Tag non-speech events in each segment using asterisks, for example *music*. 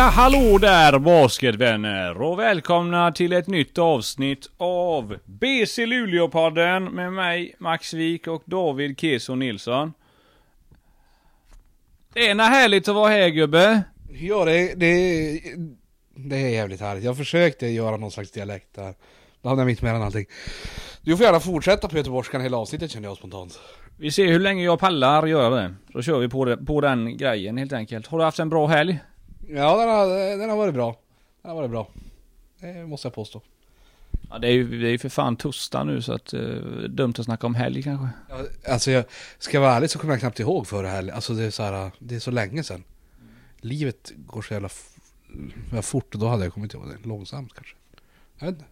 Ja, hallå där basketvänner och välkomna till ett nytt avsnitt av BC Luleå-podden med mig Max Wik och David Keso Nilsson. Det är härligt att vara här gubbe. Ja, det, det, det är jävligt härligt. Jag försökte göra någon slags dialekt där. Då hamnade jag mitt mellan allting. Du får gärna fortsätta på göteborgskan hela avsnittet känner jag spontant. Vi ser hur länge jag pallar göra det. Så kör vi på, det, på den grejen helt enkelt. Har du haft en bra helg? Ja, den har, den har varit bra. Den har varit bra. Det måste jag påstå. Ja, det är ju det är för fan torsdag nu så att uh, dumt att snacka om helg kanske. Ja, alltså jag ska vara ärlig så kommer jag knappt ihåg förra helgen. Alltså det är så här, det är så länge sedan. Livet går så jävla fort och då hade jag kommit ihåg det. Långsamt kanske. Jag vet inte.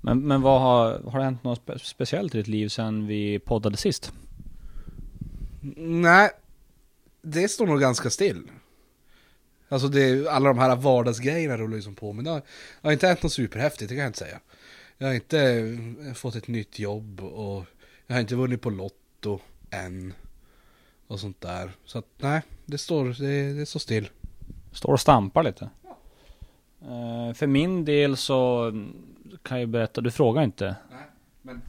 Men, men vad har, har det hänt något spe speciellt i ditt liv sen vi poddade sist? Nej, det står nog ganska still. Alltså det, alla de här vardagsgrejerna rullar ju som på, men det har, det har inte hänt något superhäftigt, det kan jag inte säga. Jag har inte eh, fått ett nytt jobb och jag har inte vunnit på Lotto än. Och sånt där. Så att nej, det står, det, det står still. Står och stampar lite. Uh, för min del så kan jag berätta, du frågar inte. Nej, men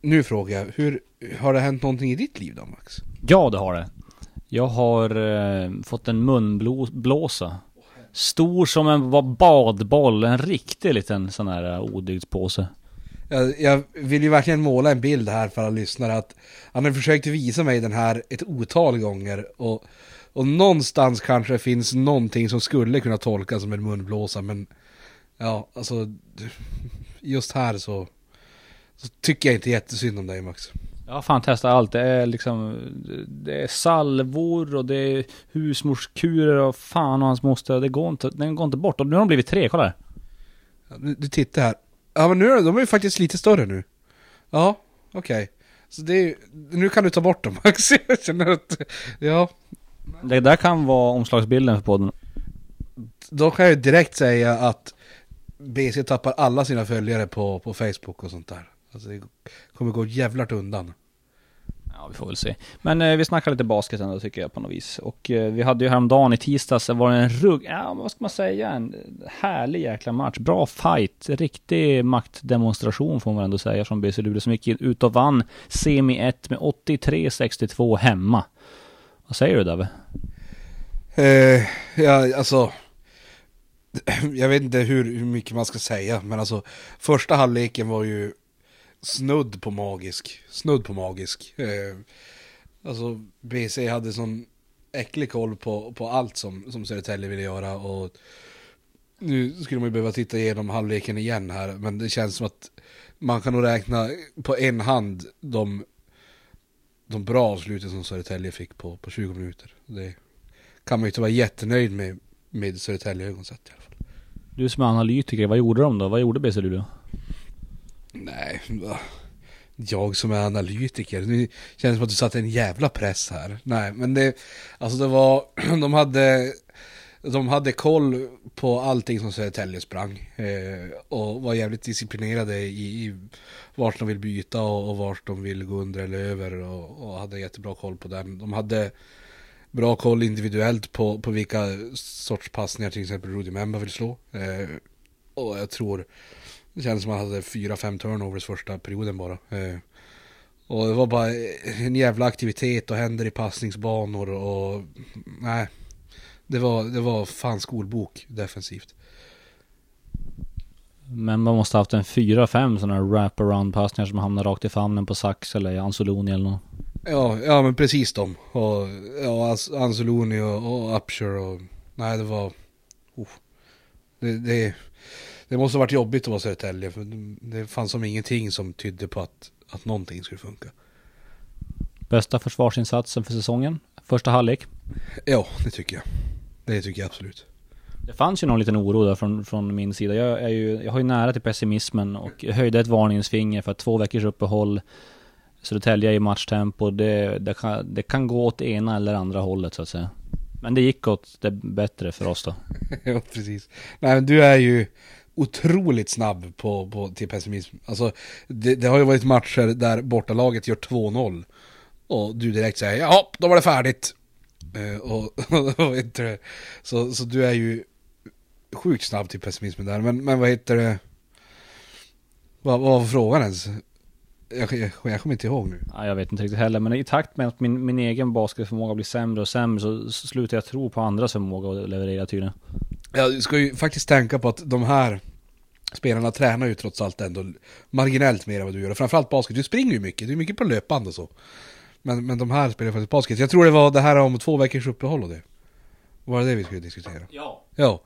nu frågar jag, hur, har det hänt någonting i ditt liv då Max? Ja det har det. Jag har eh, fått en munblåsa. Stor som en var badboll, en riktig liten sån här eh, odygdspåse. Jag, jag vill ju verkligen måla en bild här för alla lyssnare att han har försökt visa mig den här ett otal gånger och, och någonstans kanske finns någonting som skulle kunna tolkas som en munblåsa men ja, alltså just här så, så tycker jag inte jättesynd om dig Max. Jag har fan testat allt. Det är liksom Det är salvor och det är husmorskurer och fan och hans moster. Det går inte, den går inte bort. Och nu har de blivit tre, kolla här. Ja, du, du tittar här. Ja men nu är de, de är ju faktiskt lite större nu. Ja, okej. Så det är, nu kan du ta bort dem Max. *laughs* Jag känner att, ja. Det där kan vara omslagsbilden för podden. Då kan jag direkt säga att BC tappar alla sina följare på, på Facebook och sånt där. Alltså det kommer gå jävlart undan. Ja, vi får väl se. Men eh, vi snackar lite basket ändå tycker jag på något vis. Och eh, vi hade ju häromdagen i tisdags, det var en rugg, ja vad ska man säga, en härlig jäkla match. Bra fight, riktig maktdemonstration får man ändå säga från BC Luleå som gick ut och vann semi 1 med 83-62 hemma. Vad säger du David? Eh, ja, alltså. *clears throat* Jag vet inte hur, hur mycket man ska säga, men alltså första halvleken var ju snudd på magisk. Snudd på magisk. Eh, alltså BC hade sån äcklig koll på, på allt som, som Södertälje ville göra och nu skulle man ju behöva titta igenom halvleken igen här, men det känns som att man kan nog räkna på en hand de, de bra avsluten som Södertälje fick på, på 20 minuter. Det kan man ju inte vara jättenöjd med, med Södertälje ögon sett i alla fall. Du som är analytiker, vad gjorde de då? Vad gjorde BC Luleå? Nej, jag som är analytiker, nu känns det som att du satte en jävla press här. Nej, men det, alltså det var, *clears throat* de hade, de hade koll på allting som Södertälje sprang. Eh, och var jävligt disciplinerade i, i vart de vill byta och, och vart de vill gå under eller över och, och hade jättebra koll på den. De hade bra koll individuellt på, på vilka sorts passningar till exempel Rudy Memba vill slå. Eh, och jag tror det kändes som att han hade fyra, fem turnovers första perioden bara. Eh, och det var bara en jävla aktivitet och händer i passningsbanor och nej. Det var, det var fan skolbok defensivt. Men man måste ha haft en fyra, fem sådana här wraparound passningar som hamnar rakt i famnen på Sax eller Anzoloni eller något. Ja, ja men precis de. Och ja, Anzoloni och, och Upshur och nej det var... Oh. Det, det, det måste ha varit jobbigt att vara Södertälje för det fanns som ingenting som tydde på att, att någonting skulle funka. Bästa försvarsinsatsen för säsongen? Första halvlek? Ja, det tycker jag. Det tycker jag absolut. Det fanns ju någon liten oro där från, från min sida. Jag, är ju, jag har ju nära till pessimismen och höjde ett varningens finger för att två veckors uppehåll Södertälje i matchtempo, det, det, kan, det kan gå åt ena eller andra hållet så att säga. Men det gick åt det bättre för oss då. *laughs* ja, precis. Nej, men du är ju otroligt snabb på, på, till pessimism. Alltså, det, det har ju varit matcher där bortalaget gör 2-0. Och du direkt säger ja, då var det färdigt. Uh, *laughs* och, och du så, så du är ju sjukt snabb till pessimismen där. Men, men vad heter det? Vad, vad var frågan ens? Jag, jag, jag kommer inte ihåg nu. Ja, jag vet inte riktigt heller, men i takt med att min, min egen basketförmåga blir sämre och sämre så, så slutar jag tro på andras förmåga att leverera tydligen. Jag ska ju faktiskt tänka på att de här spelarna tränar ju trots allt ändå marginellt mer än vad du gör. Och framförallt basket, du springer ju mycket, du är mycket på löpband och så. Men, men de här spelar faktiskt basket. Jag tror det var det här om två veckors uppehåll och det. Var det det vi skulle diskutera? Ja. Ja.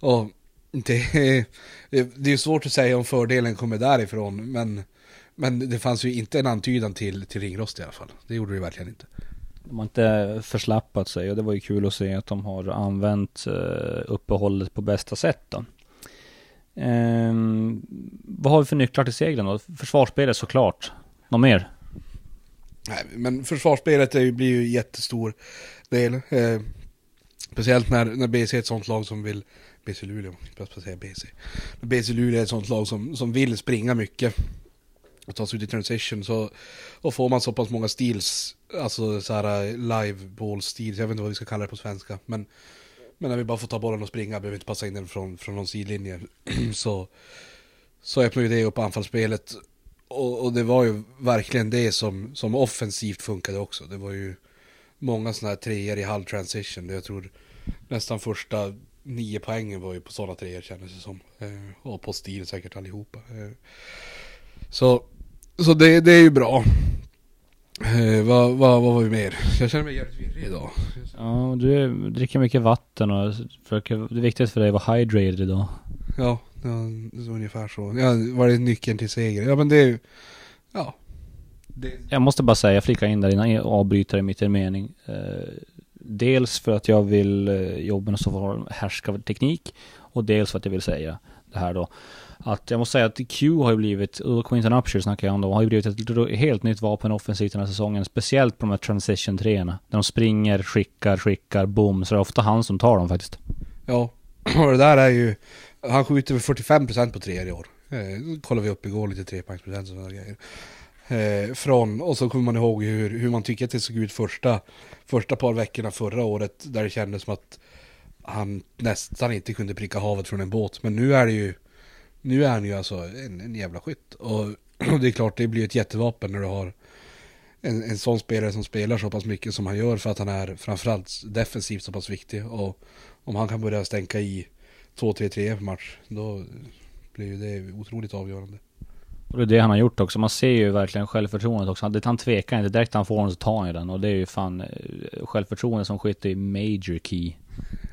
Och det är, det är svårt att säga om fördelen kommer därifrån, men, men det fanns ju inte en antydan till, till ringrost i alla fall. Det gjorde det verkligen inte. De har inte förslappat sig och det var ju kul att se att de har använt eh, uppehållet på bästa sätt då. Ehm, vad har vi för nycklar till seglen då? Försvarsspelet såklart. Något mer? Nej, men försvarsspelet är blir ju jättestor del. Eh, speciellt när, när BC är ett sånt lag som vill BC Luleå, jag säga BC. BC Luleå är ett sånt lag som, som vill springa mycket och ta sig ut i transition så och får man så pass många steals, alltså så här eh, live ball steals, jag vet inte vad vi ska kalla det på svenska, men men när vi bara får ta bollen och springa, behöver inte passa in den från, från någon sidlinje, *clears throat* så, så öppnar ju det upp anfallsspelet. Och, och det var ju verkligen det som, som offensivt funkade också. Det var ju många sådana här treor i halv transition. Jag tror nästan första nio poängen var ju på sådana treor kändes det som. Eh, och på stil säkert allihopa. Eh, så så det, det är ju bra. Eh, vad, vad, vad var vi mer? Jag känner mig jävligt virrig idag. Ja, du dricker mycket vatten och försöker, det viktigaste för dig var hydrated idag. Ja, det var ungefär så. Ja, var det nyckeln till seger? Ja men det är ju, ja. Det... Jag måste bara säga, flika in där innan jag avbryter mitt i en mening. Eh, dels för att jag vill eh, jobba med så härska teknik och dels för att jag vill säga det här då. Att jag måste säga att Q har ju blivit, och Quinton Upshur snackar jag om då, har ju blivit ett helt nytt vapen offensivt den här säsongen. Speciellt på de här transition treorna. När de springer, skickar, skickar, boom. Så det är ofta han som tar dem faktiskt. Ja, *clears throat* och det där är ju, han skjuter väl 45% på treor i år. Eh, kollade vi upp igår lite trepoängsprocent och sådana grejer. Eh, från, och så kommer man ihåg hur, hur man tycker att det såg ut första, första par veckorna förra året. Där det kändes som att han nästan inte kunde pricka havet från en båt. Men nu är det ju, nu är han ju alltså en, en jävla skytt. Och, och *clears throat* det är klart, det blir ett jättevapen när du har en, en sån spelare som spelar så pass mycket som han gör för att han är framförallt defensivt så pass viktig. Och om han kan börja stänka i 2-3-3 per match, då blir ju det otroligt avgörande. Och det är det han har gjort också. Man ser ju verkligen självförtroendet också. Han, han tvekar inte. Direkt han får den så tar han ju den. Och det är ju fan eh, självförtroende som skytt i major key.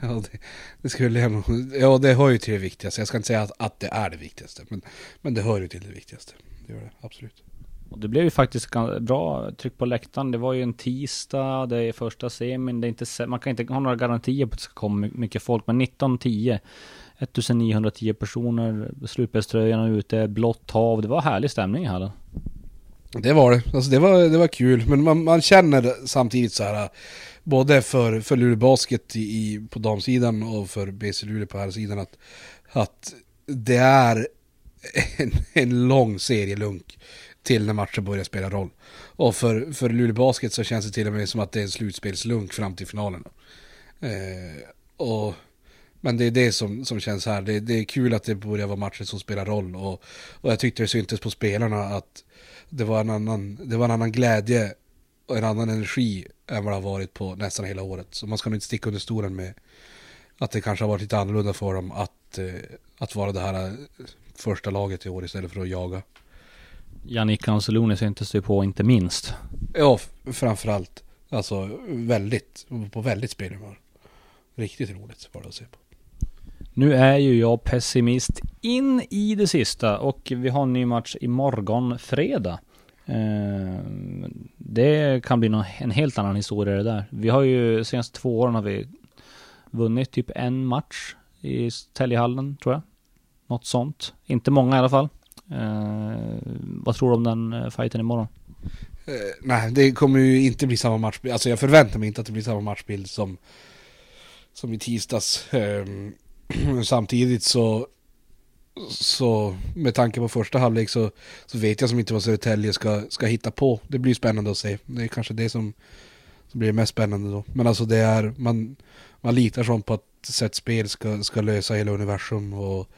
Ja, det, det skulle jag nog... Ja, det hör ju till det viktigaste. Jag ska inte säga att, att det är det viktigaste. Men, men det hör ju till det viktigaste. Det gör det, absolut. Och det blev ju faktiskt bra tryck på läktaren. Det var ju en tisdag, det är första semin. Det är inte, man kan inte ha några garantier på att det ska komma mycket folk. Men 1910 1910 personer, slutspelströjorna ute, blått hav. Det var härlig stämning i hallen. Det var det. Alltså det var, det var kul. Men man, man känner samtidigt så här både för, för Luleå Basket i, på damsidan och för BC Luleå på här sidan att, att det är en, en lång serielunk till när matchen börjar spela roll. Och för, för Luleå Basket så känns det till och med som att det är en slutspelslunk fram till finalen. Eh, och, men det är det som, som känns här. Det, det är kul att det börjar vara matcher som spelar roll. Och, och jag tyckte det syntes på spelarna att det var en annan, det var en annan glädje och en annan energi än vad det har varit på nästan hela året. Så man ska nog inte sticka under stolen med att det kanske har varit lite annorlunda för dem att, eh, att vara det här eh, första laget i år istället för att jaga. Jannik Anseloni syntes ju på inte minst. Ja, framförallt. Alltså väldigt, på väldigt spelhumör. Riktigt roligt var det att se på. Nu är ju jag pessimist in i det sista och vi har en ny match imorgon fredag. Eh, det kan bli en helt annan historia det där. Vi har ju senaste två åren har vi vunnit typ en match i Täljehallen tror jag. Något sånt. Inte många i alla fall. Eh, vad tror du om den eh, fighten imorgon? Nej, det kommer ju inte bli samma matchbild. Alltså jag förväntar mig inte att det blir samma matchbild som, som i tisdags. Ehm, *clears throat* samtidigt så så med tanke på första halvlek så, så vet jag som inte vad Södertälje ska, ska hitta på. Det blir spännande att se. Det är kanske det som, som blir mest spännande då. Men alltså det är, man, man litar sånt på att sätt spel ska, ska lösa hela universum och,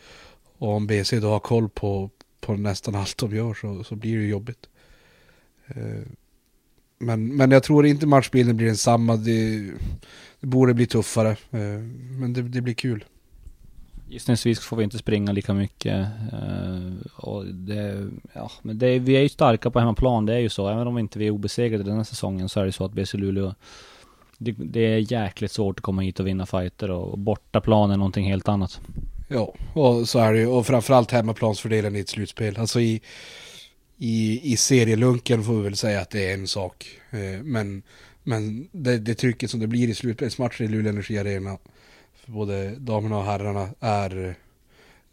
och om BC då har koll på, på nästan allt de gör så, så blir det ju jobbigt. Eh, men, men jag tror inte matchbilden blir densamma. Det, det borde bli tuffare. Eh, men det, det blir kul. Gissningsvis får vi inte springa lika mycket. Eh, och det, ja, men det, vi är ju starka på hemmaplan, det är ju så. Även om vi inte är obesegrade den här säsongen så är det så att BC Luleå det, det, är jäkligt svårt att komma hit och vinna fighter och bortaplan är någonting helt annat. Ja, och så är det ju. Och framförallt hemmaplansfördelen i ett slutspel. Alltså i, i, i serielunken får vi väl säga att det är en sak. Eh, men men det, det trycket som det blir i slutspelsmatcher i Luleå Energi Arena både damerna och herrarna är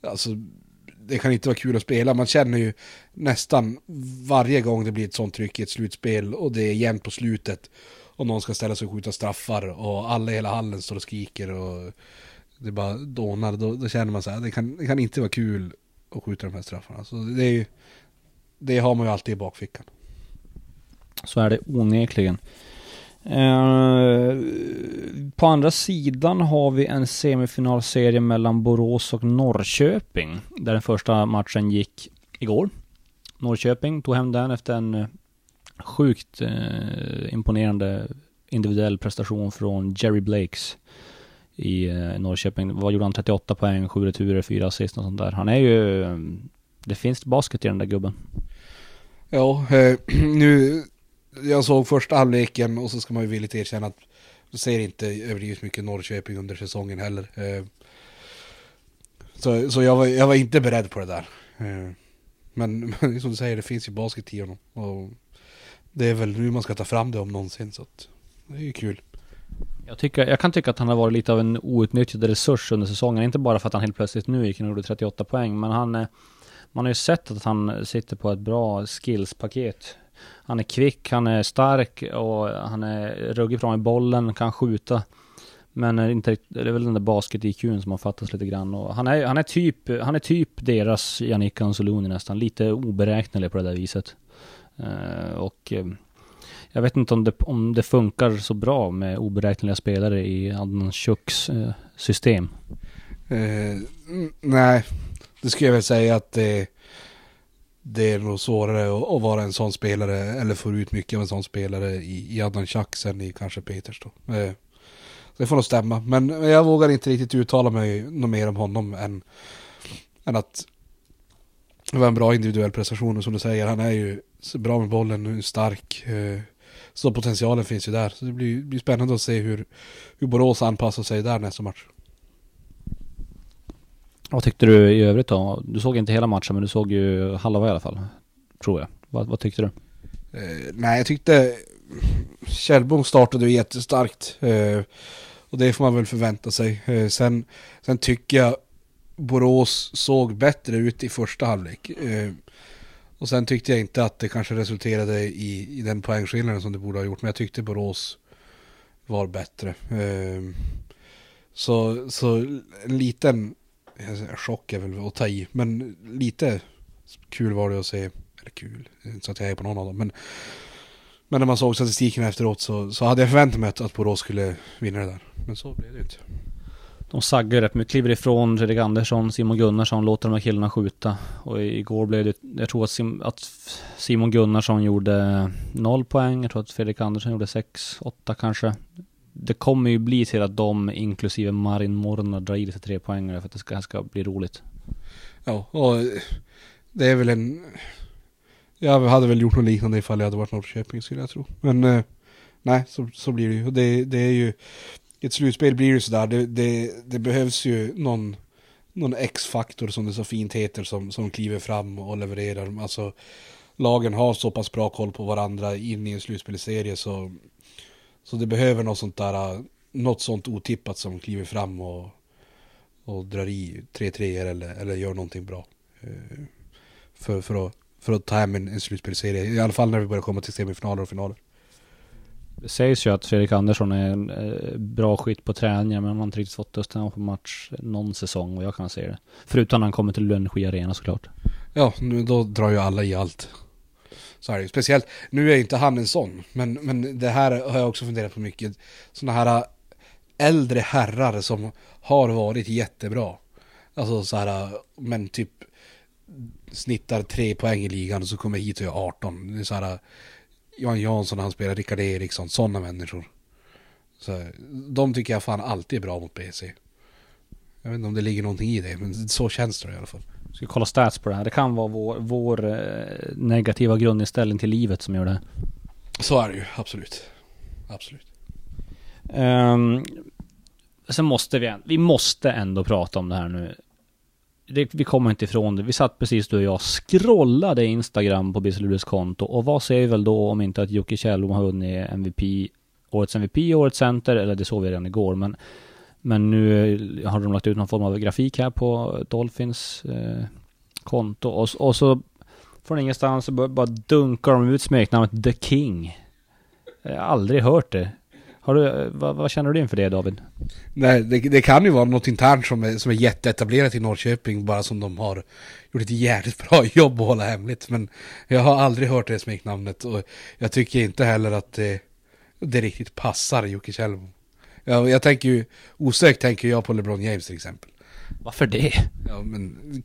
alltså det kan inte vara kul att spela. Man känner ju nästan varje gång det blir ett sånt tryck i ett slutspel och det är jämnt på slutet och någon ska ställa sig och skjuta straffar och alla i hela hallen står och skriker och det bara dånar. Då, då känner man så här, det kan, det kan inte vara kul att skjuta de här straffarna. Så det, är ju, det har man ju alltid i bakfickan. Så är det onekligen. Eh, på andra sidan har vi en semifinalserie mellan Borås och Norrköping. Där den första matchen gick igår. Norrköping tog hem den efter en eh, sjukt eh, imponerande individuell prestation från Jerry Blakes i eh, Norrköping. Vad gjorde han? 38 poäng, 7 returer, 4 assist och sånt där. Han är ju... Eh, det finns basket i den där gubben. Ja, eh, *clears throat* nu jag såg första halvleken och så ska man ju villigt erkänna att Jag ser inte överdrivet mycket Norrköping under säsongen heller. Eh, så, så jag, var, jag var inte beredd på det där. Eh, men, *laughs* men som du säger, det finns ju basket i honom. Och det är väl nu man ska ta fram det om någonsin. Så att det är ju kul. Jag, tycker, jag kan tycka att han har varit lite av en outnyttjad resurs under säsongen. Inte bara för att han helt plötsligt nu gick och gjorde 38 poäng. Men han, eh, man har ju sett att han sitter på ett bra skillspaket han är kvick, han är stark och han är ruggig bra med bollen, kan skjuta. Men eh, inte, det är väl den där basket-IQn som har fattats lite grann. Och han, är, han, är typ, han är typ deras Yannick Anzuluni nästan. Lite oberäknelig på det där viset. Uh, och uh, jag vet inte om det, om det funkar så bra med oberäkneliga spelare i Adnan uh, system. nej, det skulle jag väl säga att det det är nog svårare att, vara en sån spelare eller få ut mycket av en sån spelare i, i Adnan Chak än i kanske Peters då. Eh, det får nog stämma. Men jag vågar inte riktigt uttala mig något mer om honom än, än att det var en bra individuell prestation och som du säger, han är ju bra med bollen, stark. Eh, så potentialen finns ju där. Så det blir, blir spännande att se hur, hur Borås anpassar sig där nästa match. Vad tyckte du i övrigt då? Du såg inte hela matchen men du såg ju halva i alla fall. Tror jag. Vad, vad tyckte du? Eh, nej, jag tyckte Kjellbom startade ju jättestarkt. Eh, och det får man väl förvänta sig. Eh, sen, sen tycker jag Borås såg bättre ut i första halvlek. Eh, och sen tyckte jag inte att det kanske resulterade i, i den poängskillnaden som det borde ha gjort. Men jag tyckte Borås var bättre. Eh, så, så en liten chock är väl att ta i, men lite kul var det att se, eller kul, inte så att jag är på någon av dem, men men när man såg statistiken efteråt så, så hade jag förväntat mig att, att Borås skulle vinna det där. Men så blev det inte. De saggar rätt mycket, kliver ifrån Fredrik Andersson, Simon Gunnarsson, låter de här killarna skjuta. Och igår blev det, jag tror att, Sim, att Simon Gunnarsson gjorde noll poäng, jag tror att Fredrik Andersson gjorde sex, åtta kanske det kommer ju bli till att de, inklusive Marin Morna, drar i sig tre poängare för att det ska, ska bli roligt. Ja, och det är väl en... Jag hade väl gjort något liknande ifall jag hade varit Norrköping skulle jag tro. Men eh, nej, så, så blir det ju. Det, det är ju... I ett slutspel blir det sådär. Det, det, det behövs ju någon, någon X-faktor som det så fint heter som, som kliver fram och levererar. Alltså lagen har så pass bra koll på varandra in i en slutspelserie så så det behöver något sånt där, något sånt otippat som kliver fram och, och drar i tre treor eller, eller gör någonting bra. Eh, för, för, att, för att ta hem en, en slutspelserie, i alla fall när vi börjar komma till semifinaler och finaler. Det sägs ju att Fredrik Andersson är en eh, bra skytt på träningar men han har inte riktigt fått det på match någon säsong vad jag kan se det. Förutom när han kommer till Energi Arena såklart. Ja, nu, då drar ju alla i allt. Så är det Speciellt, nu är inte han en sån, men, men det här har jag också funderat på mycket. Sådana här äh, äldre herrar som har varit jättebra. Alltså så här, äh, men typ snittar tre poäng i ligan och så kommer hit och gör 18. Det är så här, äh, Johan Jansson han spelar, Rickard Eriksson, sådana människor. Så, de tycker jag fan alltid är bra mot BC. Jag vet inte om det ligger någonting i det, men så känns det i alla fall. Ska kolla stats på det här. Det kan vara vår, vår eh, negativa grundinställning till livet som gör det. Så är det ju, absolut. Absolut. Um, sen måste vi, vi måste ändå prata om det här nu. Det, vi kommer inte ifrån det. Vi satt precis du och jag scrollade Instagram på Bisseludets konto och vad säger vi väl då om inte att Jocke Kjellbom har vunnit MVP, årets MVP, årets center, eller det såg vi redan igår, men men nu har de lagt ut någon form av grafik här på Dolphins eh, konto och, och så från ingenstans så bara dunkar de ut smeknamnet The King. Jag har aldrig hört det. Har du, eh, vad, vad, känner du inför det David? Nej, det, det, kan ju vara något internt som är, som är jätteetablerat i Norrköping, bara som de har gjort ett jävligt *laughs* bra jobb att hålla hemligt. Men jag har aldrig hört det smeknamnet och jag tycker inte heller att det, det riktigt passar Jocke Kjellmo. Jag, jag tänker ju, osökt tänker jag på LeBron James till exempel. Varför det? Ja men,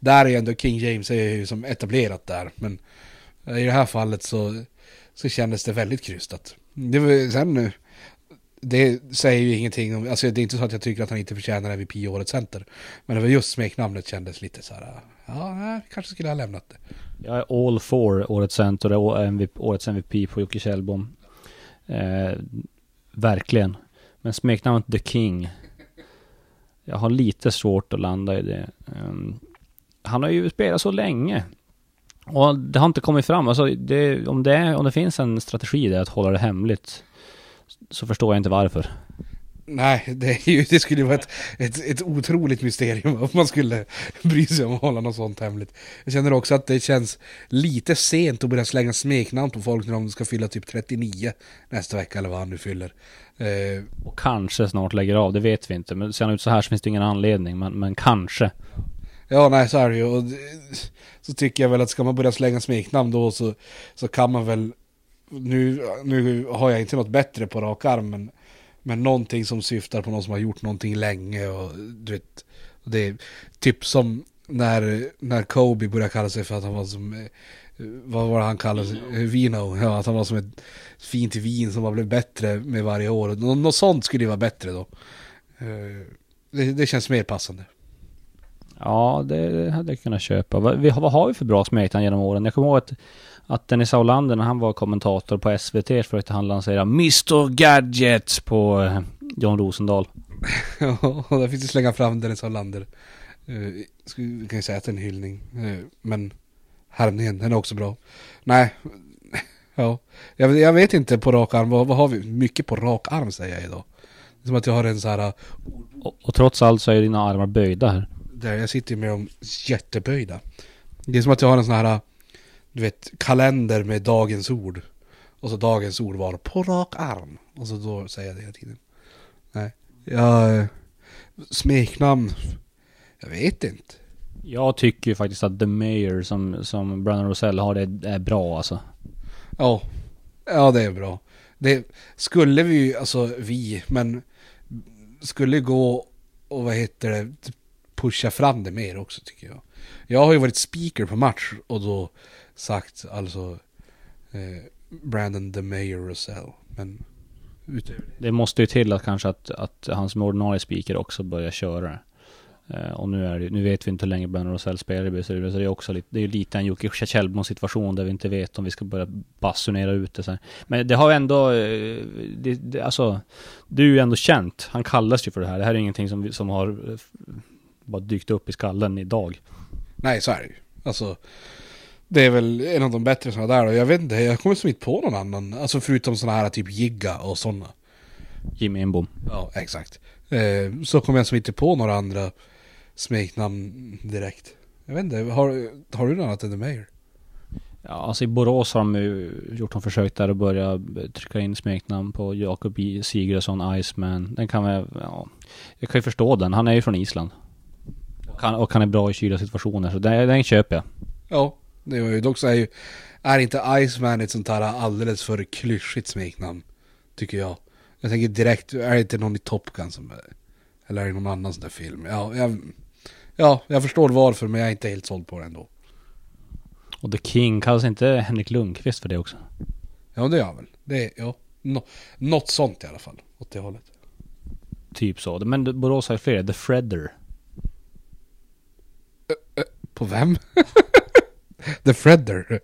där är ju ändå King James är ju som etablerat där. Men i det här fallet så, så kändes det väldigt krystat. Det var, sen nu, det säger ju ingenting om, alltså det är inte så att jag tycker att han inte förtjänar MVP i årets center. Men det var just smeknamnet kändes lite så här, ja, nej, kanske skulle ha lämnat det. Jag är all for årets center och årets MVP på Jocke Kjellbom. Eh, verkligen. Men smeknamnet The King. Jag har lite svårt att landa i det. Um, han har ju spelat så länge. Och det har inte kommit fram. Alltså det, om, det, om det finns en strategi där att hålla det hemligt så förstår jag inte varför. Nej, det, ju, det skulle vara ett, ett, ett otroligt mysterium om man skulle bry sig om att hålla något sånt hemligt. Jag känner också att det känns lite sent att börja slänga smeknamn på folk när de ska fylla typ 39 nästa vecka eller vad han nu fyller. Eh, och kanske snart lägger av, det vet vi inte. Men ser han ut så här så finns det ingen anledning, men, men kanske. Ja, nej så är det ju. Och så tycker jag väl att ska man börja slänga smeknamn då så, så kan man väl nu, nu har jag inte något bättre på rak arm, men men någonting som syftar på någon som har gjort någonting länge och du vet. Det är typ som när, när Kobe började kalla sig för att han var som eh, vad var det han kallade sig? Vino. Ja, att han var som ett fint vin som har blivit bättre med varje år. Nå något sånt skulle ju vara bättre då. Eh, det, det känns mer passande. Ja, det hade jag kunnat köpa. Vad, vad har vi för bra smeknamn genom åren? Jag kommer ihåg att att Dennis Aulander när han var kommentator på SVT försökte han lansera Mr Gadget på eh, John Rosendahl. *laughs* ja, där finns det slänga fram Dennis Aulander. Uh, vi kan ju säga att det är en hyllning. Uh, men härmningen, den är också bra. Nej, *laughs* ja. Jag, jag, vet inte på rak arm, vad, vad, har vi? Mycket på rak arm säger jag idag. Det är som att jag har en så här... Och, och trots allt så är dina armar böjda här. Där, jag sitter med dem jätteböjda. Det är som att jag har en sån här du vet, kalender med dagens ord. Och så dagens ord var på rak arm. Och så då säger jag det hela tiden. Nej. Jag... Smeknamn. Jag vet inte. Jag tycker ju faktiskt att The Mayor som, som Brandon Rosell har det är bra alltså. Ja. Ja det är bra. Det skulle vi ju, alltså vi, men skulle gå och vad heter det, pusha fram det mer också tycker jag. Jag har ju varit speaker på match och då sagt alltså eh, Brandon the Mayor Russell. Men utöver det. Det måste ju till att kanske att, att han som ordinarie speaker också börjar köra. Uh, och nu, är det, nu vet vi inte hur länge Brandon Rosell spelar i BC, så det är också lite, det är lite en Jocke Kjellbom situation där vi inte vet om vi ska börja basunera ut det så här. Men det har ändå, eh, det, det, alltså, det är ju ändå känt. Han kallas ju för det här. Det här är ingenting som, som har eh, bara dykt upp i skallen idag. Nej, så är det ju. Alltså, det är väl en av de bättre sådana där och jag vet inte, jag kommer som inte på någon annan. Alltså förutom sådana här typ Jigga och sådana. Jimmy Enbom. Ja, exakt. Eh, så kommer jag som inte på några andra smeknamn direkt. Jag vet inte, har, har du något annat än The Mayor? Ja, alltså i Borås har de ju gjort en försök där att börja trycka in smeknamn på Jakob Sigresson, Iceman. Den kan väl, ja, jag kan ju förstå den. Han är ju från Island. Och han, och han är bra i kyla situationer, så den, den köper jag. Ja, det var ju, dock så är ju, är inte Iceman ett sånt här alldeles för klyschigt smeknamn? Tycker jag. Jag tänker direkt, är det inte någon i Top Gun som är, Eller är det någon annan sån där film? Ja, jag, ja, jag förstår varför men jag är inte helt såld på det ändå. Och The King, kallas inte Henrik Lundqvist för det också? Ja det gör han väl. Det är, ja. Nå, något sånt i alla fall. Åt det hållet. Typ så. Men Borås har ju fler. The Fredder. På vem? *laughs* The Fredder?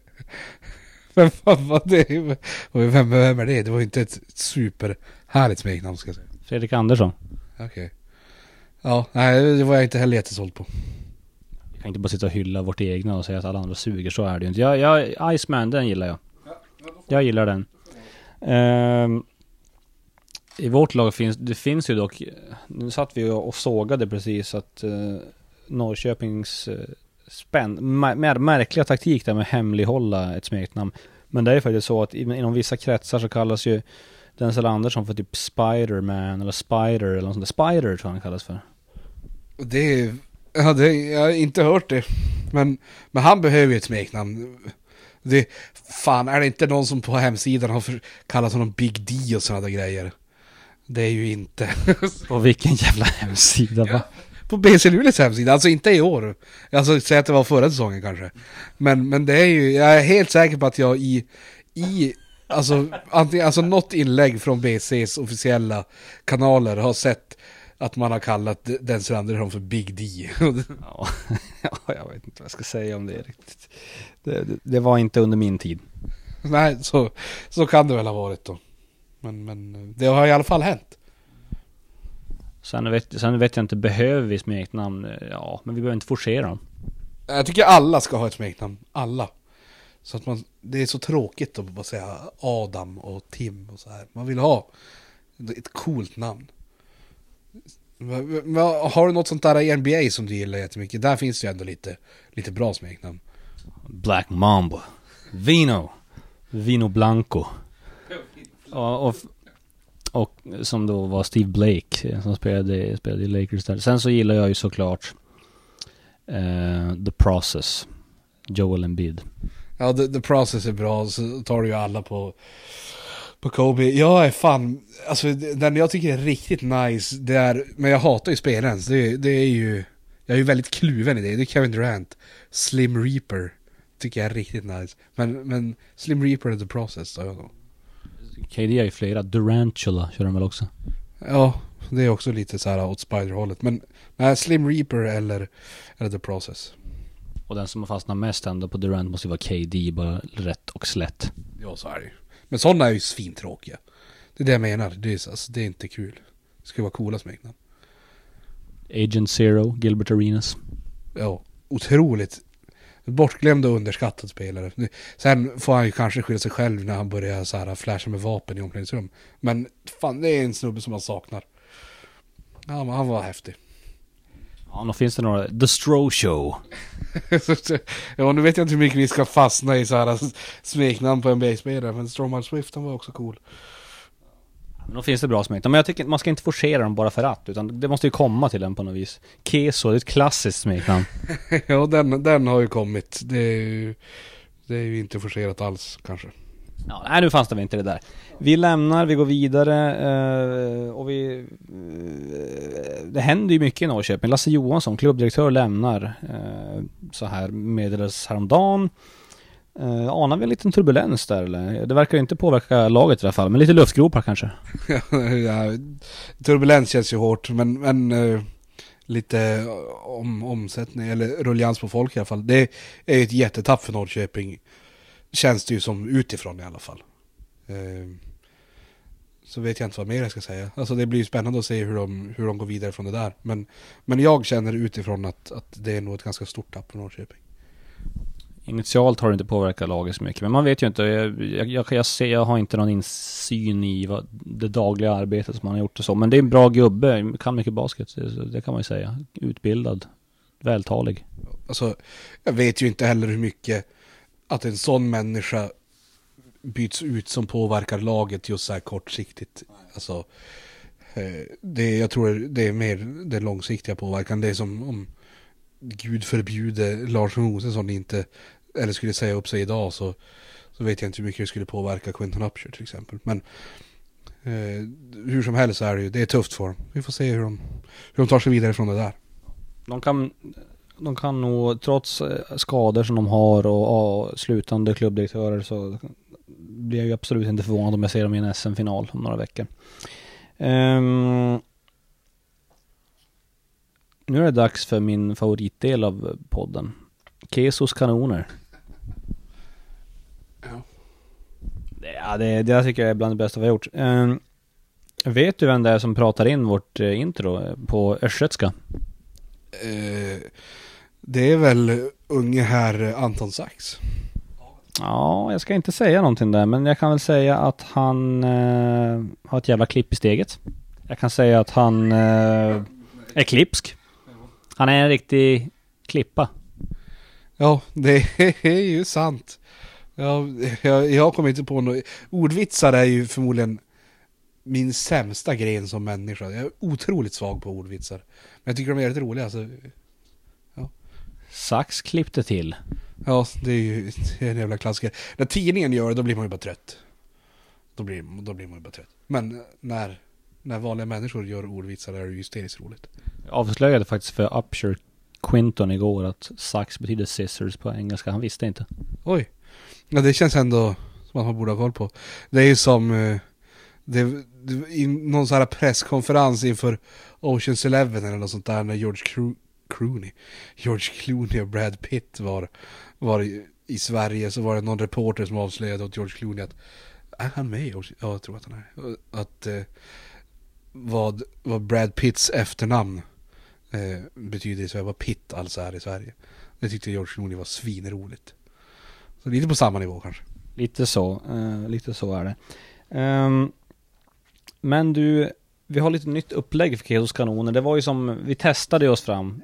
Vem fan var det? Vem, vem är det? Det var ju inte ett superhärligt smeknamn ska jag säga. Fredrik Andersson. Okej. Okay. Ja, nej det var jag inte heller jättesåld på. Vi kan inte bara sitta och hylla vårt egna och säga att alla andra suger, så är det ju inte. Jag, jag, Iceman, den gillar jag. Jag gillar den. Uh, I vårt lag finns, det finns ju dock, nu satt vi och sågade precis att uh, Norrköpings uh, spänn, mär, märkliga taktik där med hemlighålla ett smeknamn. Men det är faktiskt så att inom vissa kretsar så kallas ju Denzel Andersson för typ Spiderman eller Spider eller något sånt där. Spider tror jag han kallas för. Det är, ja, det, jag har inte hört det. Men, men han behöver ju ett smeknamn. Det, fan, är det inte någon som på hemsidan har för, kallat honom Big D och sådana där grejer? Det är ju inte. På vilken jävla hemsida va? På BC Luleås hemsida, alltså inte i år. Alltså säg att det var förra säsongen kanske. Men, men det är ju, jag är helt säker på att jag i, i Alltså, antingen, alltså något inlägg från BCs officiella kanaler har sett att man har kallat Denzel Andersson för Big D. *laughs* *laughs* ja, jag vet inte vad jag ska säga om det riktigt. Det, det, det, var inte under min tid. Nej, så, så kan det väl ha varit då. Men, men det har i alla fall hänt. Sen vet, sen vet jag inte, behöver vi smeknamn? Ja, men vi behöver inte forcera dem. Jag tycker alla ska ha ett smeknamn. Alla. Så att man, det är så tråkigt att bara säga Adam och Tim och så här. Man vill ha ett coolt namn. Har du något sånt där i NBA som du gillar jättemycket? Där finns det ju ändå lite, lite bra smeknamn. Black Mamba. Vino. Vino Blanco. Och, och, och, som då var Steve Blake eh, som spelade, spelade i Lakers där. Sen så gillar jag ju såklart uh, The Process. Joel Embiid. Ja, the, the Process är bra, så tar du ju alla på på Kobe. Jag är fan, alltså den jag tycker är riktigt nice, det är, men jag hatar ju spelaren, det, det är ju, jag är ju väldigt kluven i det, det är Kevin Durant, Slim Reaper, tycker jag är riktigt nice. Men, men Slim Reaper är the process, sa jag då. KD har ju flera, Durantula kör de väl också? Ja, det är också lite så här åt Spider-hållet, men nej, Slim Reaper eller, eller the process. Och den som har fastnat mest ändå på Durant måste ju vara KD, bara rätt och slätt. Ja, så är det ju. Men sådana är ju svintråkiga. Det är det jag menar. Det är, alltså, det är inte kul. Det ska vara coola smeknamn. Agent Zero, Gilbert Arenas. Ja, otroligt bortglömd och underskattad spelare. Sen får han ju kanske skylla sig själv när han börjar så här flasha med vapen i omklädningsrum. Men fan, det är en snubbe som man saknar. Ja, men han var häftig. Ja, då finns det några. The Stro Show. *laughs* ja, nu vet jag inte hur mycket vi ska fastna i så här smeknamn på NBA-spelare. Men Stroman Swift, han var också cool. Men då finns det bra smeknamn. Men jag tycker man ska inte forcera dem bara för att. Utan det måste ju komma till en på något vis. Keso, det är ett klassiskt smeknamn. *laughs* ja, den, den har ju kommit. Det är ju, det är ju inte forcerat alls kanske. Ja, nej, nu fanns det väl inte det där. Vi lämnar, vi går vidare eh, och vi... Eh, det händer ju mycket i Norrköping. Lasse Johansson, klubbdirektör, lämnar. Eh, så här meddelades häromdagen. Eh, anar vi en liten turbulens där eller? Det verkar ju inte påverka laget i alla fall, men lite luftgropar kanske? *laughs* ja, turbulens känns ju hårt, men, men eh, lite om, omsättning eller rullians på folk i alla fall. Det är ju ett jättetapp för Norrköping. Känns det ju som utifrån i alla fall. Eh, så vet jag inte vad mer jag ska säga. Alltså det blir ju spännande att se hur de, hur de går vidare från det där. Men, men jag känner utifrån att, att det är nog ett ganska stort tapp för Norrköping. Initialt har det inte påverkat laget så mycket, men man vet ju inte. Jag, jag, jag, ser, jag har inte någon insyn i vad, det dagliga arbetet som man har gjort och så. Men det är en bra gubbe, kan mycket basket, det, det kan man ju säga. Utbildad, vältalig. Alltså, jag vet ju inte heller hur mycket att en sån människa byts ut som påverkar laget just så här kortsiktigt. Alltså, eh, det, jag tror det är mer den långsiktiga påverkan. Det är som om Gud förbjude Lars Rosensson inte, eller skulle säga upp sig idag så, så vet jag inte hur mycket det skulle påverka Quentin Upshur till exempel. Men Eh, hur som helst så är det ju, det är tufft för dem. Vi får se hur de, hur de tar sig vidare från det där. De kan, de kan nog, trots eh, skador som de har och, och slutande klubbdirektörer så blir jag ju absolut inte förvånad om jag ser dem i en SM-final om några veckor. Um, nu är det dags för min favoritdel av podden. Kesos kanoner. Ja. Ja, det, det tycker jag är bland det bästa vi har gjort. Ehm, vet du vem det är som pratar in vårt eh, intro på östgötska? Eh, det är väl unge herr Anton Sachs. Ja, jag ska inte säga någonting där, men jag kan väl säga att han eh, har ett jävla klipp i steget. Jag kan säga att han är klipsk. Han är en riktig klippa. Ja, det *laughs* är ju sant. Ja, jag, jag kommer inte på något. Ordvitsar är ju förmodligen min sämsta gren som människa. Jag är otroligt svag på ordvitsar. Men jag tycker de är väldigt roliga. Alltså, Sax klippte till. ja, det är ju det *laughs* är en jävla klassiker. När tidningen gör det, då blir man ju bara trött. Då blir, då blir man ju bara trött. Men när, när vanliga människor gör ordvitsar är det ju hysteriskt roligt. Jag avslöjade faktiskt för Upshur Quinton igår att sax betyder scissors på engelska. Han visste inte. Oj. Ja, det känns ändå som att man borde ha koll på. Det är ju som eh, det, i någon sån här presskonferens inför Oceans Eleven eller något sånt där när George Clo- Clooney, George Clooney och Brad Pitt var, var i, i Sverige så var det någon reporter som avslöjade åt George Clooney att är han med i Ocean? Ja, jag tror att han är. Att eh, vad, vad Brad Pitts efternamn eh, betyder i Sverige, vad Pitt alltså är i Sverige. Det tyckte George Clooney var svinroligt. Så lite på samma nivå kanske. Lite så, eh, lite så är det. Um, men du, vi har lite nytt upplägg för Kesos kanoner. Det var ju som, vi testade oss fram.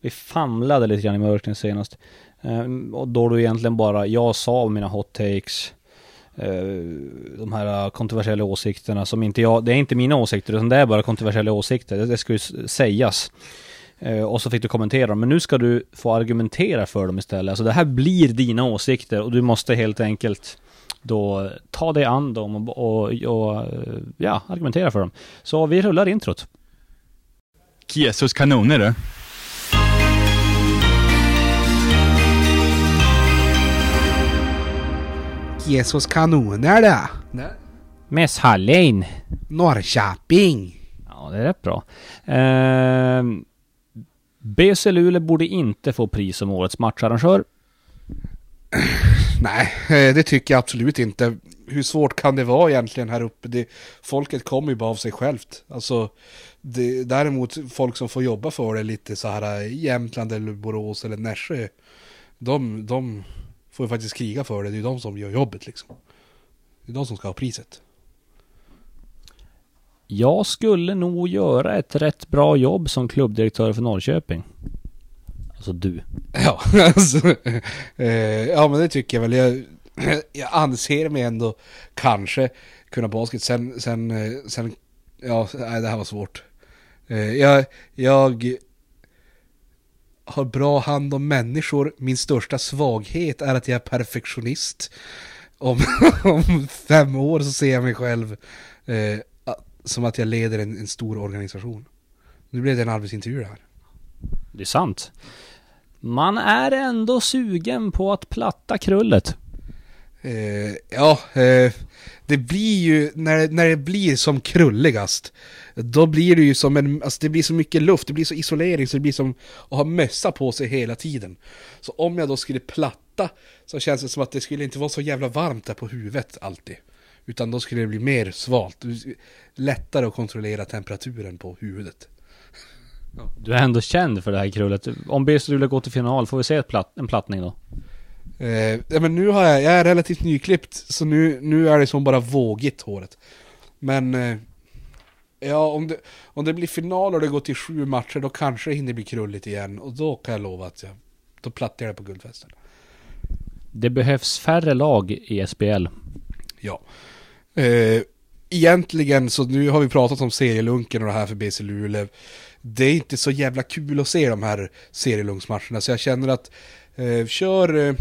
Vi famlade lite grann i mörkret senast. Um, och då du egentligen bara, jag sa mina hot takes. Eh, de här kontroversiella åsikterna som inte jag, det är inte mina åsikter utan det är bara kontroversiella åsikter. Det, det ska ju sägas. Eh, och så fick du kommentera dem. Men nu ska du få argumentera för dem istället. Alltså det här blir dina åsikter och du måste helt enkelt då ta dig an dem och, och, och ja, argumentera för dem. Så vi rullar introt. Jesus kanoner du. Jesus kanoner det. Mess Hallin. Norrköping. Ja, det är rätt bra. Eh, BC Luleå borde inte få pris som årets matcharrangör. Nej, eh, det tycker jag absolut inte. Hur svårt kan det vara egentligen här uppe? Det, folket kommer ju bara av sig självt. Alltså, det, däremot folk som får jobba för det lite så här i Jämtland eller Borås eller Nässjö. De, de får ju faktiskt kriga för det. Det är ju de som gör jobbet liksom. Det är de som ska ha priset. Jag skulle nog göra ett rätt bra jobb som klubbdirektör för Norrköping. Alltså du. *laughs* Ja, alltså, eh, ja men det tycker jag väl. Jag, *clears throat* jag anser mig ändå kanske kunna basket. Sen, sen, eh, sen ja, nej, det här var svårt. Eh, jag, jag har bra hand om människor. Min största svaghet är att jag är perfektionist. Om, *laughs* om fem år så ser jag mig själv eh, som att jag leder en, en stor organisation. Nu blev det en arbetsintervju det här. Det är sant. Man är ändå sugen på att platta krullet. Eh, ja, eh, det blir ju, när, när det blir som krulligast, då blir det ju som en, alltså det blir så mycket luft, det blir så isolering så det blir som att ha mössa på sig hela tiden. Så om jag då skulle platta så känns det som att det skulle inte vara så jävla varmt där på huvudet alltid. Utan då skulle det bli mer svalt, lättare att kontrollera temperaturen på huvudet. Du är ändå känd för det här krullet. Om BC Luleå går till final, får vi se ett platt, en plattning då? Eh, ja, men nu har jag, jag är relativt nyklippt, så nu, nu är det som bara vågigt håret. Men, eh, ja om det, om det blir final och det går till sju matcher, då kanske det hinner bli krulligt igen. Och då kan jag lova att jag, då plattar jag det på guldfesten. Det behövs färre lag i SBL. Ja. Eh, egentligen, så nu har vi pratat om serielunken och det här för BC Luleå. Det är inte så jävla kul att se de här serielunksmatcherna, så jag känner att eh, kör eh,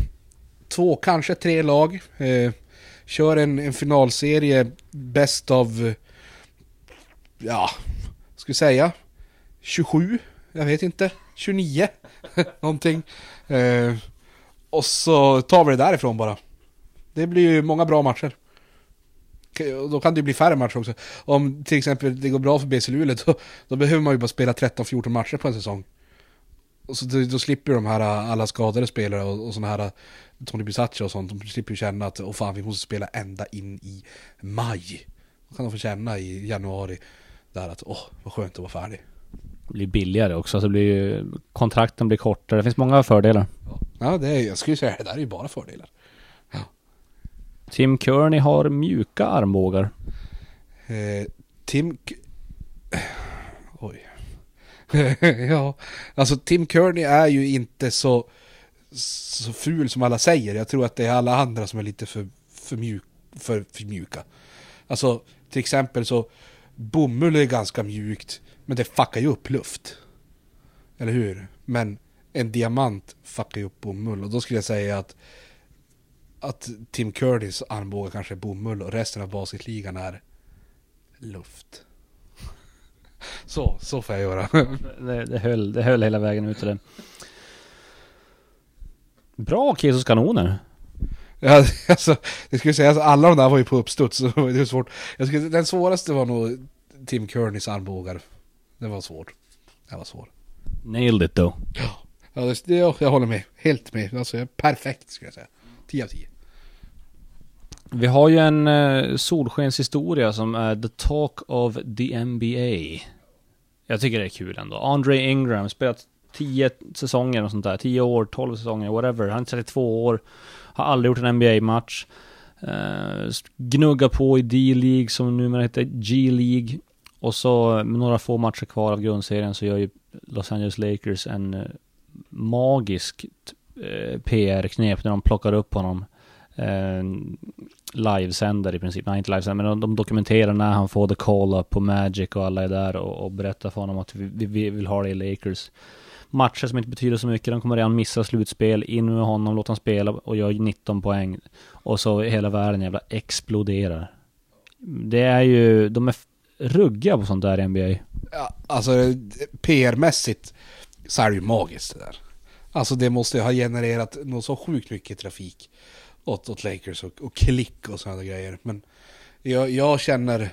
två, kanske tre lag. Eh, kör en, en finalserie bäst av ja, ska vi säga 27, jag vet inte, 29, *laughs* någonting. Eh, och så tar vi det därifrån bara. Det blir ju många bra matcher. Och Då kan det ju bli färre matcher också. Om till exempel det går bra för BC Luleå, då, då behöver man ju bara spela 13-14 matcher på en säsong. Och så då, då slipper de här alla skadade spelare och, och sådana här Tony Bisaccia och sånt, de slipper ju känna att åh fan vi måste spela ända in i maj. Då kan de få känna i januari där att åh vad skönt att vara färdig. Det blir billigare också, så det blir ju, kontrakten blir kortare. Det finns många fördelar. Ja, det är, jag skulle säga det där är ju bara fördelar. Tim Kearney har mjuka armbågar. Eh, Tim... *sighs* Oj. *laughs* ja, alltså Tim Kearney är ju inte så, så ful som alla säger. Jag tror att det är alla andra som är lite för, för, mjuk, för, för mjuka. Alltså, till exempel så bomull är ganska mjukt, men det fuckar ju upp luft. Eller hur? Men en diamant fuckar ju upp bomull och då skulle jag säga att att Tim Curtis armbågar kanske är bomull och resten av basketligan är luft. *laughs* Så, så får jag göra. *laughs* Det, det, höll, det höll hela vägen ut till det. Bra Kesos kanoner. Ja, *laughs* alltså, jag skulle säga att alla de där var ju på uppstuds, så det var svårt. Jag skulle, den svåraste var nog Tim Kearneys armbågar. Det var svårt. Det var svårt. Nailed it though. Ja, det, det, jag håller med. Helt med. Alltså, jag perfekt skulle jag säga. 10 av 10. Vi har ju en eh, solskenshistoria som är the talk of the NBA. Jag tycker det är kul ändå. Andre Ingram, spelat 10 säsonger och sånt där. 10 år, 12 säsonger, whatever. Han är 32 år. Har aldrig gjort en NBA-match. Uh, eh, gnuggar på i D-League som numera heter G-League. Och så med några få matcher kvar av grundserien så gör ju Los Angeles Lakers en uh, magisk eh, uh, PR-knep när de plockar upp honom. Uh, livesänder i princip. Nej, inte livesänder, men de, de dokumenterar när han får the call-up på Magic och alla är där och, och berättar för honom att vi, vi, vi vill ha det i Lakers. Matcher som inte betyder så mycket, de kommer redan missa slutspel, in med honom, låt honom spela och gör 19 poäng. Och så hela världen jävla exploderar. Det är ju, de är ruggiga på sånt där i NBA. Ja, alltså PR-mässigt så är det ju magiskt det där. Alltså det måste ju ha genererat något så sjukt mycket trafik åt, åt Lakers och, och klick och sådana grejer. Men jag, jag känner,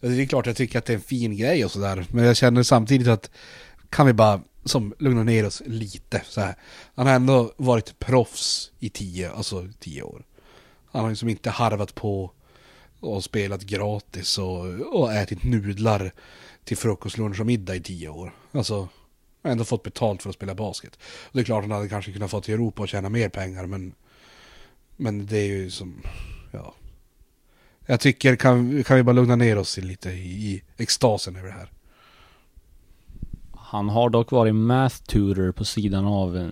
det är klart jag tycker att det är en fin grej och sådär. Men jag känner samtidigt att kan vi bara som lugnar ner oss lite så här. Han har ändå varit proffs i tio, alltså tio år. Han har liksom inte harvat på och spelat gratis och, och ätit nudlar till frukost, lunch och middag i tio år. Alltså, har ändå fått betalt för att spela basket. Och det är klart att han hade kanske kunnat få till Europa och tjäna mer pengar, men men det är ju som, ja. Jag tycker, kan, kan vi bara lugna ner oss lite i, i extasen över det här? Han har dock varit math tutor på sidan av eh,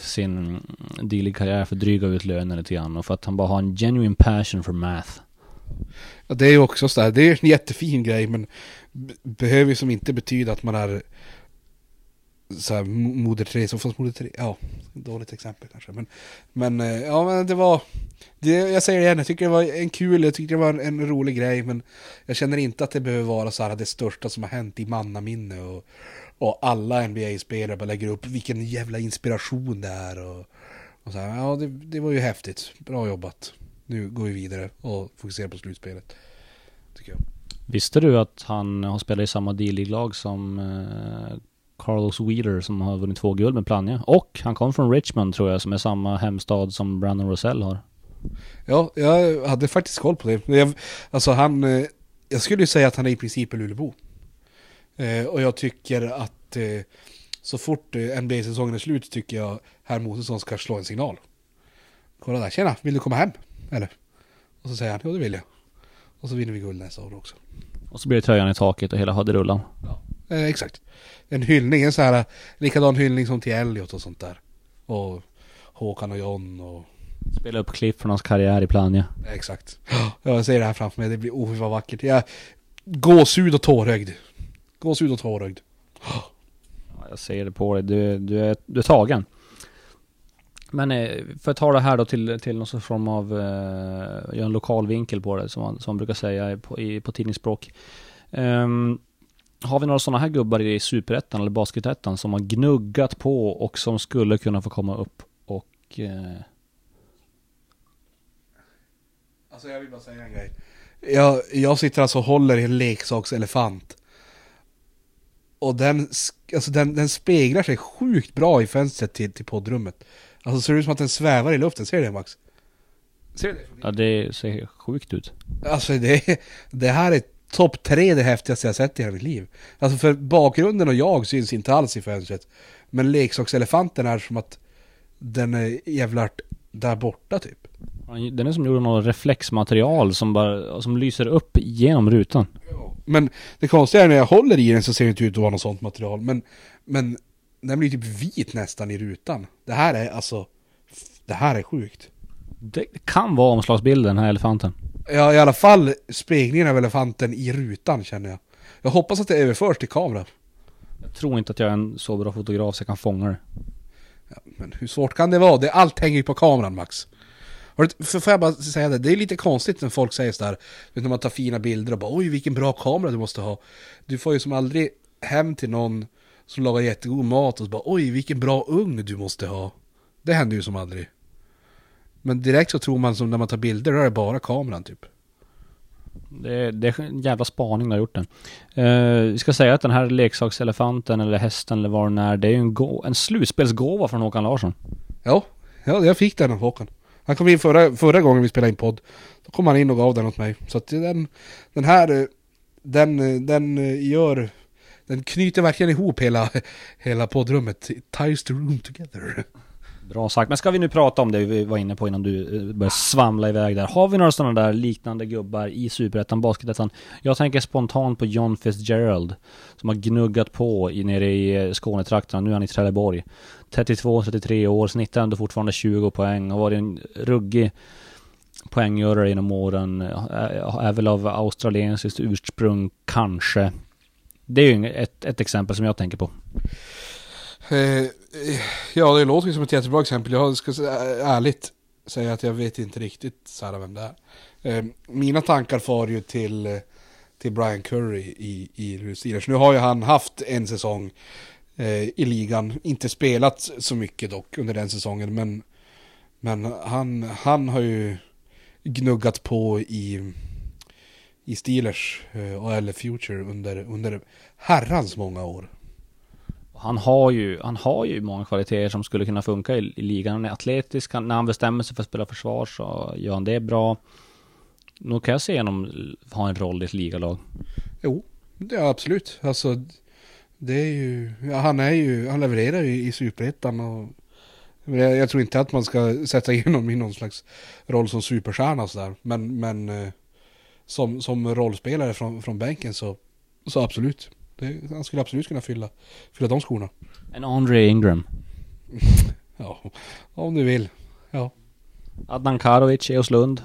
sin dylik karriär för dryga ut lönen lite grann och för att han bara har en genuine passion för math. Ja, det är ju också sådär, det är en jättefin grej, men behöver ju som inte betyda att man är såhär moder Teresa, fast moder Teresa, ja, dåligt exempel kanske. Men, men eh, ja men det var, det, jag säger det igen, jag tycker det var en kul, jag tycker det var en, en rolig grej, men jag känner inte att det behöver vara så här det största som har hänt i mannaminne och, och alla NBA-spelare bara lägger upp vilken jävla inspiration det är och, och så här, ja det, det var ju häftigt, bra jobbat. Nu går vi vidare och fokuserar på slutspelet. Tycker jag. Visste du att han har spelat i samma D-League-lag som eh, Carlos Wheeler som har vunnit två guld med Plannja? Och han kom från Richmond tror jag, som är samma hemstad som Brandon Rosell har. Ja, jag hade faktiskt koll på det. Jag, alltså han, eh, jag skulle ju säga att han är i princip en Luleåbo. Eh, och jag tycker att eh, så fort eh, NBA-säsongen är slut tycker jag herr Mosesson ska slå en signal. Kolla där, tjena, vill du komma hem? Eller? Och så säger han, ja det vill jag. Och så vinner vi guld nästa år också. Och så blir det tröjan i taket och hela haderullan. Eh, exakt. En hyllning, en så här likadan hyllning som till Elliot och sånt där. Och Håkan och John och Spela upp klipp från hans karriär i Plannja. Exakt. Jag ser det här framför mig, det blir oh vad vackert. Jag, gåshud och tårögd. Gåshud och tårögd. Ja, jag ser det på dig. Du, du, är, du är tagen. Men eh, för att ta det här då till, till någon form av, eh, göra en lokal vinkel på det som man, som man brukar säga på, i, på tidningsspråk. Ehm, har vi några sådana här gubbar i Superettan eller Basketettan som har gnuggat på och som skulle kunna få komma upp och... Eh, Alltså jag vill bara säga en grej. Jag, jag sitter alltså och håller i en leksakselefant. Och den, alltså den, den speglar sig sjukt bra i fönstret till, till poddrummet. Alltså ser det ut som att den svävar i luften, ser du det Max? Ser du det? ja, det ser sjukt ut. Alltså det, det här är topp tre det häftigaste jag sett i hela mitt liv. Alltså för bakgrunden och jag syns inte alls i fönstret. Men leksakselefanten är som att den är jävlart där borta typ. Den är som gjord av något reflexmaterial som bara, som lyser upp genom rutan. Men det konstiga är när jag håller i den så ser det inte ut att vara något sånt material. Men, men den blir typ vit nästan i rutan. Det här är alltså, det här är sjukt. Det kan vara omslagsbilden, den här elefanten. Ja, i alla fall speglingen av elefanten i rutan känner jag. Jag hoppas att det överförs till kamera. Jag tror inte att jag är en så bra fotograf så jag kan fånga det. Ja, men hur svårt kan det vara? Det, allt hänger ju på kameran Max. För får jag bara säga det, det är lite konstigt när folk säger sådär, när man tar fina bilder och bara oj vilken bra kamera du måste ha. Du får ju som aldrig hem till någon som lagar jättegod mat och så bara oj vilken bra ugn du måste ha. Det händer ju som aldrig. Men direkt så tror man som när man tar bilder, då är det bara kameran typ. Det, det är en jävla spaning du har gjort den. Eh, vi ska säga att den här leksakselefanten eller hästen eller vad den är, det är ju en, en slutspelsgåva från Håkan Larsson. Ja, ja jag fick den av Håkan. Han kom in förra, förra gången vi spelade in podd. Då kom han in och gav den åt mig. Så att den, den här, eh, den, eh, den eh, gör, den knyter verkligen ihop hela, *laughs* hela poddrummet. It ties the room together. Bra sagt. Men ska vi nu prata om det vi var inne på innan du eh, började svamla iväg där. Har vi några sådana där liknande gubbar i Superettan, Basketettan? Jag tänker spontant på John Fitzgerald. Som har gnuggat på i, nere i eh, Skånetrakterna. Nu är han i Trelleborg. 32-33 år, snittar ändå fortfarande 20 poäng. Har varit en ruggig poänggörare genom åren. Är är väl av australiensiskt ursprung, kanske. Det är ju ett, ett exempel som jag tänker på. Eh, ja, det låter ju som ett jättebra exempel. Jag ska ärligt säga att jag vet inte riktigt så här vem det är. Eh, mina tankar far ju till, eh, till Brian Curry i, i Steelers. Nu har ju han haft en säsong i ligan. Inte spelat så mycket dock under den säsongen. Men, men han, han har ju gnuggat på i, i Steelers och eller Future under, under herrans många år. Han har ju, han har ju många kvaliteter som skulle kunna funka i, i ligan. Han är atletisk, han, när han bestämmer sig för att spela försvar så gör han det bra. Nog kan jag se honom ha en roll i ett ligalag. Jo, det är absolut. Alltså, det är ju, ja, han är ju, han levererar ju i superettan och jag, jag tror inte att man ska sätta in honom i någon slags roll som superstjärna sådär. Men, men eh, som, som rollspelare från, från bänken så, så absolut. Det, han skulle absolut kunna fylla, fylla de skorna. En Andre Ingram. *laughs* Ja, om du vill. Ja. Adnan Karovic, Eoslund.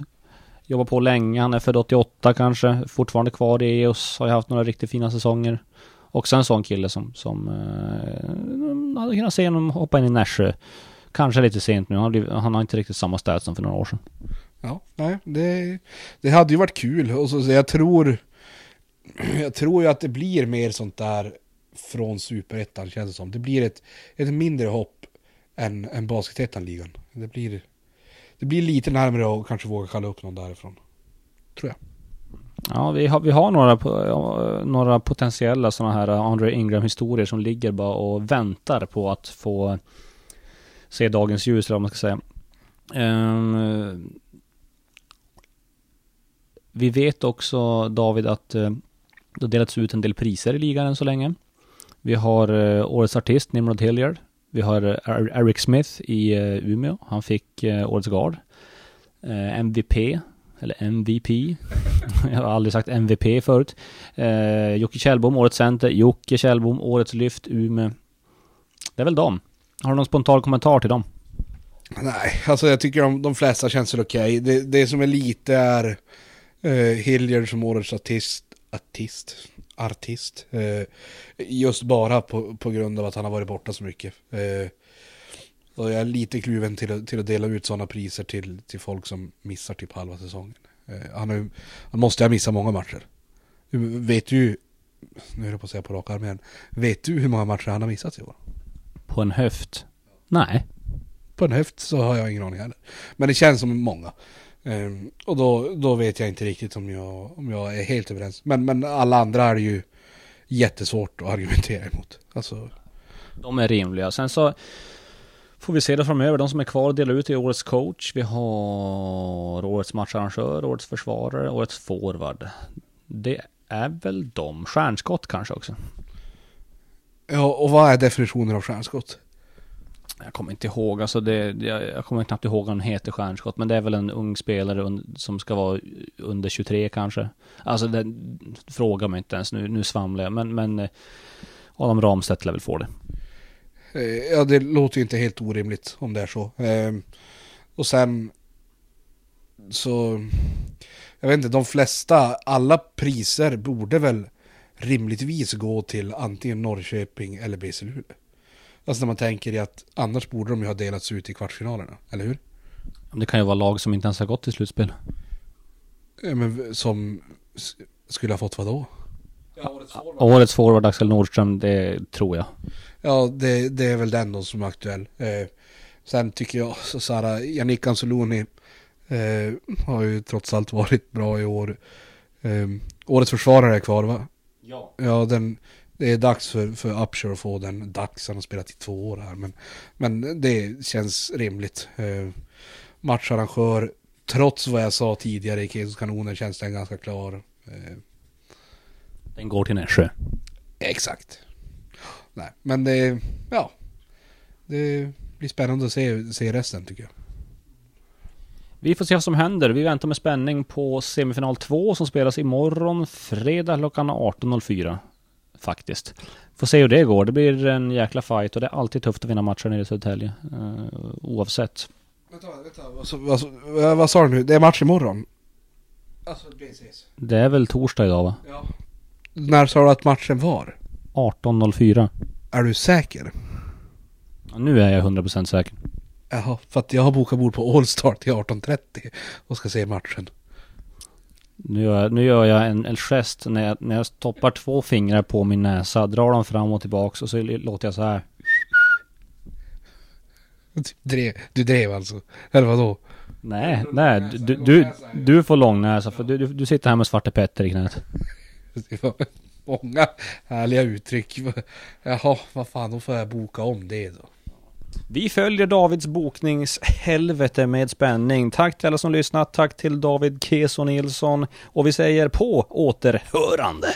Jobbar på länge, han är född 88 kanske. Fortfarande kvar i Eos, har ju haft några riktigt fina säsonger. Också en sån kille som, som eh, hade kunnat se honom hoppa in i Nässjö. Kanske lite sent nu, han har, blivit, han har inte riktigt samma stats som för några år sedan. Ja, nej, det, det hade ju varit kul. Och så, så jag tror *clears throat* jag tror ju att det blir mer sånt där från superettan känns det som. Det blir ett, ett mindre hopp än, än basketettan-ligan. Det blir, det blir lite närmare att kanske våga kalla upp någon därifrån. Tror jag. Ja, vi har, vi har några, några potentiella sådana här eh, Andre Ingram-historier som ligger bara och väntar på att få se dagens ljus, eller vad man ska säga. Um, vi vet också, David, att eh, det har delats ut en del priser i ligan än så länge. Vi har eh, Årets Artist, Nimrod Hilliard. Vi har eh, Eric Smith i eh, Umeå. Han fick Årets Gard. MVP, eller MVP. *laughs* Jag har aldrig sagt MVP förut. Eh, Jocke Kjellbom, Årets Center. Jocke Kjellbom, Årets Lyft, Umeå. Det är väl dem. Har du någon spontan kommentar till dem? Nej, alltså jag tycker de, de flesta känns väl okej. Det, det som är lite är uh, Hilliard som årets artist, artist, artist. eh, just bara på, på grund av att han har varit borta så mycket. Eh, och jag är lite kluven till, att- till att dela ut sådana priser till, till folk som missar typ halva säsongen. Eh, han, ju- han måste ha missat många matcher. Du vet ju, nu är det på att säga på rak arm igen. Vet du hur många matcher han har missat i år? På en höft? Nej. På en höft så har jag ingen aning heller. Men det känns som många. Ehm, och då, då vet jag inte riktigt om jag, om jag är helt överens. Men, men alla andra är ju jättesvårt att argumentera emot. Alltså, De är rimliga. Sen så får vi se det framöver. De som är kvar delar ut i årets coach. Vi har årets matcharrangör, årets försvarare, årets forward. Det är väl de. Stjärnskott kanske också. ja, och vad är definitionen av stjärnskott? Jag kommer inte ihåg, alltså det, jag, jag kommer knappt ihåg vad den heter stjärnskott, men det är väl en ung spelare un, som ska vara under 23 kanske. Alltså den fråga mig inte ens, nu, nu svamlar jag, men, men eh, Adam Ramstedt lär väl få det. Eh, ja, det låter ju inte helt orimligt om det är så. Ehm, och sen så, jag vet inte, de flesta, alla priser borde väl rimligtvis gå till antingen Norrköping eller BC Luleå. Alltså när man tänker i att annars borde de ju ha delats ut i kvartsfinalerna, eller hur? Det kan ju vara lag som inte ens har gått till slutspel. Ja, Men som skulle ha fått vad då? Årets forward Axel Nordström, det tror jag. Ja, det, det är väl den då som är aktuell. Eh, sen tycker jag så, så här, Jannik Anzoloni eh, har ju trots allt varit bra i år. Eh, årets försvarare är kvar va? Ja. Ja, den, det är dags för, för Upshur att få den. Dags, han har spelat i två år här. Men, men det känns rimligt. Eh, matcharrangör, trots vad jag sa tidigare i Kesos kanoner känns den ganska klar. Eh, Den går till Nässjö. Exakt. Nej, men det, ja. Det blir spännande att se, se resten tycker jag. Vi får se vad som händer. Vi väntar med spänning på semifinal 2 som spelas imorgon fredag klockan 18.04. Faktiskt. Får se hur det går. Det blir en jäkla fight och det är alltid tufft att vinna matcher nere i Södertälje. Uh, oavsett. Vänta, vänta. Vad, sa- vad, sa- vad sa du nu? Det är match imorgon? Alltså precis. Det är väl torsdag idag va? Ja. När sa du att matchen var? 18.04. Är du säker? Ja, Nu är jag 100% säker. Jaha, för att jag har bokat bord på Allstar till 18.30 och ska se matchen. Nu gör jag, nu gör jag en, en gest när jag, när jag stoppar två fingrar på min näsa, drar dem fram och tillbaks och så låter jag så här. Du drev, du drev alltså? Eller vadå? Nej, nej, du, du, du får långnäsa för du, du, du sitter här med Svarte Petter i knät. Det var många härliga uttryck. Jaha, vad fan, då får jag boka om det då. Vi följer Davids bokningshelvete med spänning. Tack till alla som lyssnat, tack till David Keso Nilsson och vi säger på återhörande.